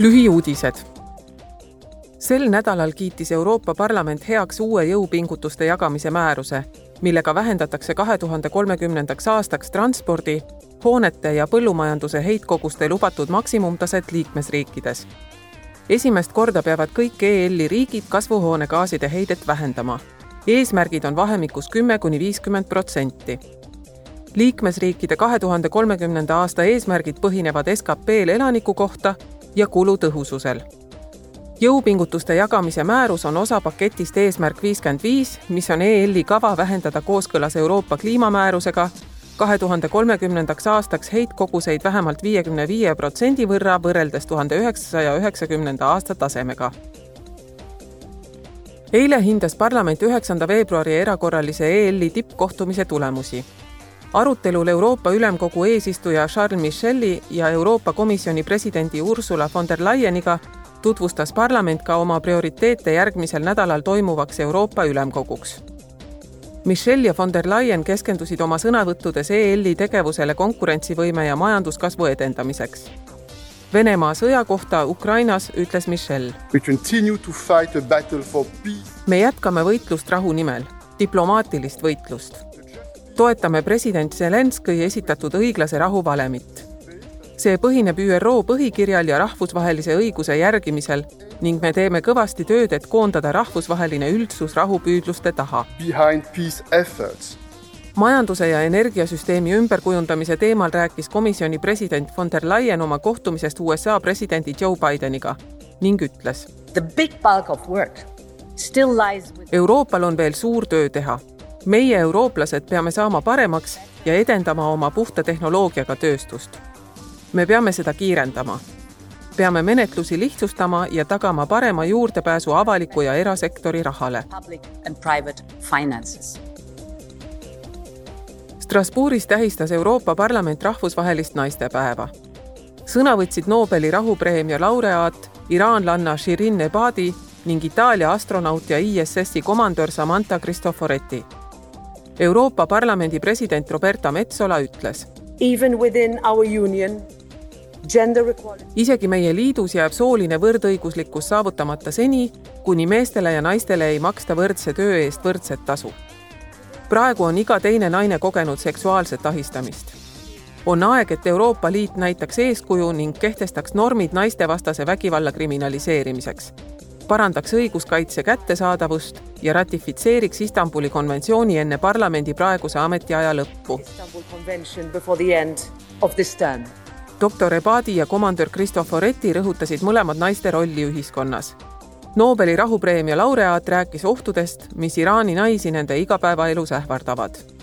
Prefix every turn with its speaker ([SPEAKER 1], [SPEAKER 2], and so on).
[SPEAKER 1] lühiuudised. sel nädalal kiitis Euroopa Parlament heaks uue jõupingutuste jagamise määruse, millega vähendatakse kahe tuhande kolmekümnendaks aastaks transpordi, hoonete ja põllumajanduse heitkoguste lubatud maksimumtaset liikmesriikides. esimest korda peavad kõik EL-i riigid kasvuhoonegaaside heidet vähendama. eesmärgid on vahemikus kümme kuni viiskümmend protsenti liikmesriikide kahe tuhande kolmekümnenda aasta eesmärgid põhinevad SKP-l elaniku kohta ja kulutõhususel. jõupingutuste jagamise määrus on osa paketist Eesmärk viiskümmend viis, mis on EL-i kava vähendada kooskõlas Euroopa kliimamäärusega kahe tuhande kolmekümnendaks aastaks heitkoguseid vähemalt viiekümne viie protsendi võrra võrreldes tuhande üheksasaja üheksakümnenda aasta tasemega eile hindas parlament üheksanda veebruari erakorralise EL-i tippkohtumise tulemusi arutelul Euroopa Ülemkogu eesistuja Charles Micheli ja Euroopa Komisjoni presidendi Ursula von der Leyeniga tutvustas parlament ka oma prioriteete järgmisel nädalal toimuvaks Euroopa Ülemkoguks. Michel ja von der Leyen keskendusid oma sõnavõttudes EL-i tegevusele konkurentsivõime ja majanduskasvu edendamiseks. Venemaa sõja kohta Ukrainas ütles Michel. me jätkame võitlust rahu nimel, diplomaatilist võitlust toetame president Zelenskõi esitatud õiglase rahu valemit. see põhineb ÜRO põhikirjal ja rahvusvahelise õiguse järgimisel ning me teeme kõvasti tööd, et koondada rahvusvaheline üldsus rahupüüdluste taha. majanduse ja energiasüsteemi ümberkujundamise teemal rääkis komisjoni president von der Leyen oma kohtumisest USA presidendi Joe Bideniga ning ütles. Euroopal on veel suur töö teha meie, eurooplased, peame saama paremaks ja edendama oma puhta tehnoloogiaga tööstust. me peame seda kiirendama. peame menetlusi lihtsustama ja tagama parema juurdepääsu avaliku ja erasektori rahale. Strasbourgis tähistas Euroopa Parlament rahvusvahelist naistepäeva. sõna võtsid Nobeli rahupreemia laureaat iraanlanna Shirin Ebadi ning Itaalia astronaut ja ISS-i komandör Samantha Cristoforetti Euroopa Parlamendi president Roberta Metsola ütles. isegi meie liidus jääb sooline võrdõiguslikkus saavutamata seni, kuni meestele ja naistele ei maksta võrdse töö eest võrdset tasu. praegu on iga teine naine kogenud seksuaalset ahistamist. on aeg, et Euroopa Liit näitaks eeskuju ning kehtestaks normid naistevastase vägivalla kriminaliseerimiseks parandaks õiguskaitse kättesaadavust ja ratifitseeriks Istanbuli konventsiooni enne parlamendi praeguse ametiaja lõppu. doktor Ebadi ja komandör Cristoforetti rõhutasid mõlemad naiste rolli ühiskonnas. Nobeli rahupreemia laureaat rääkis ohtudest, mis Iraani naisi nende igapäevaelus ähvardavad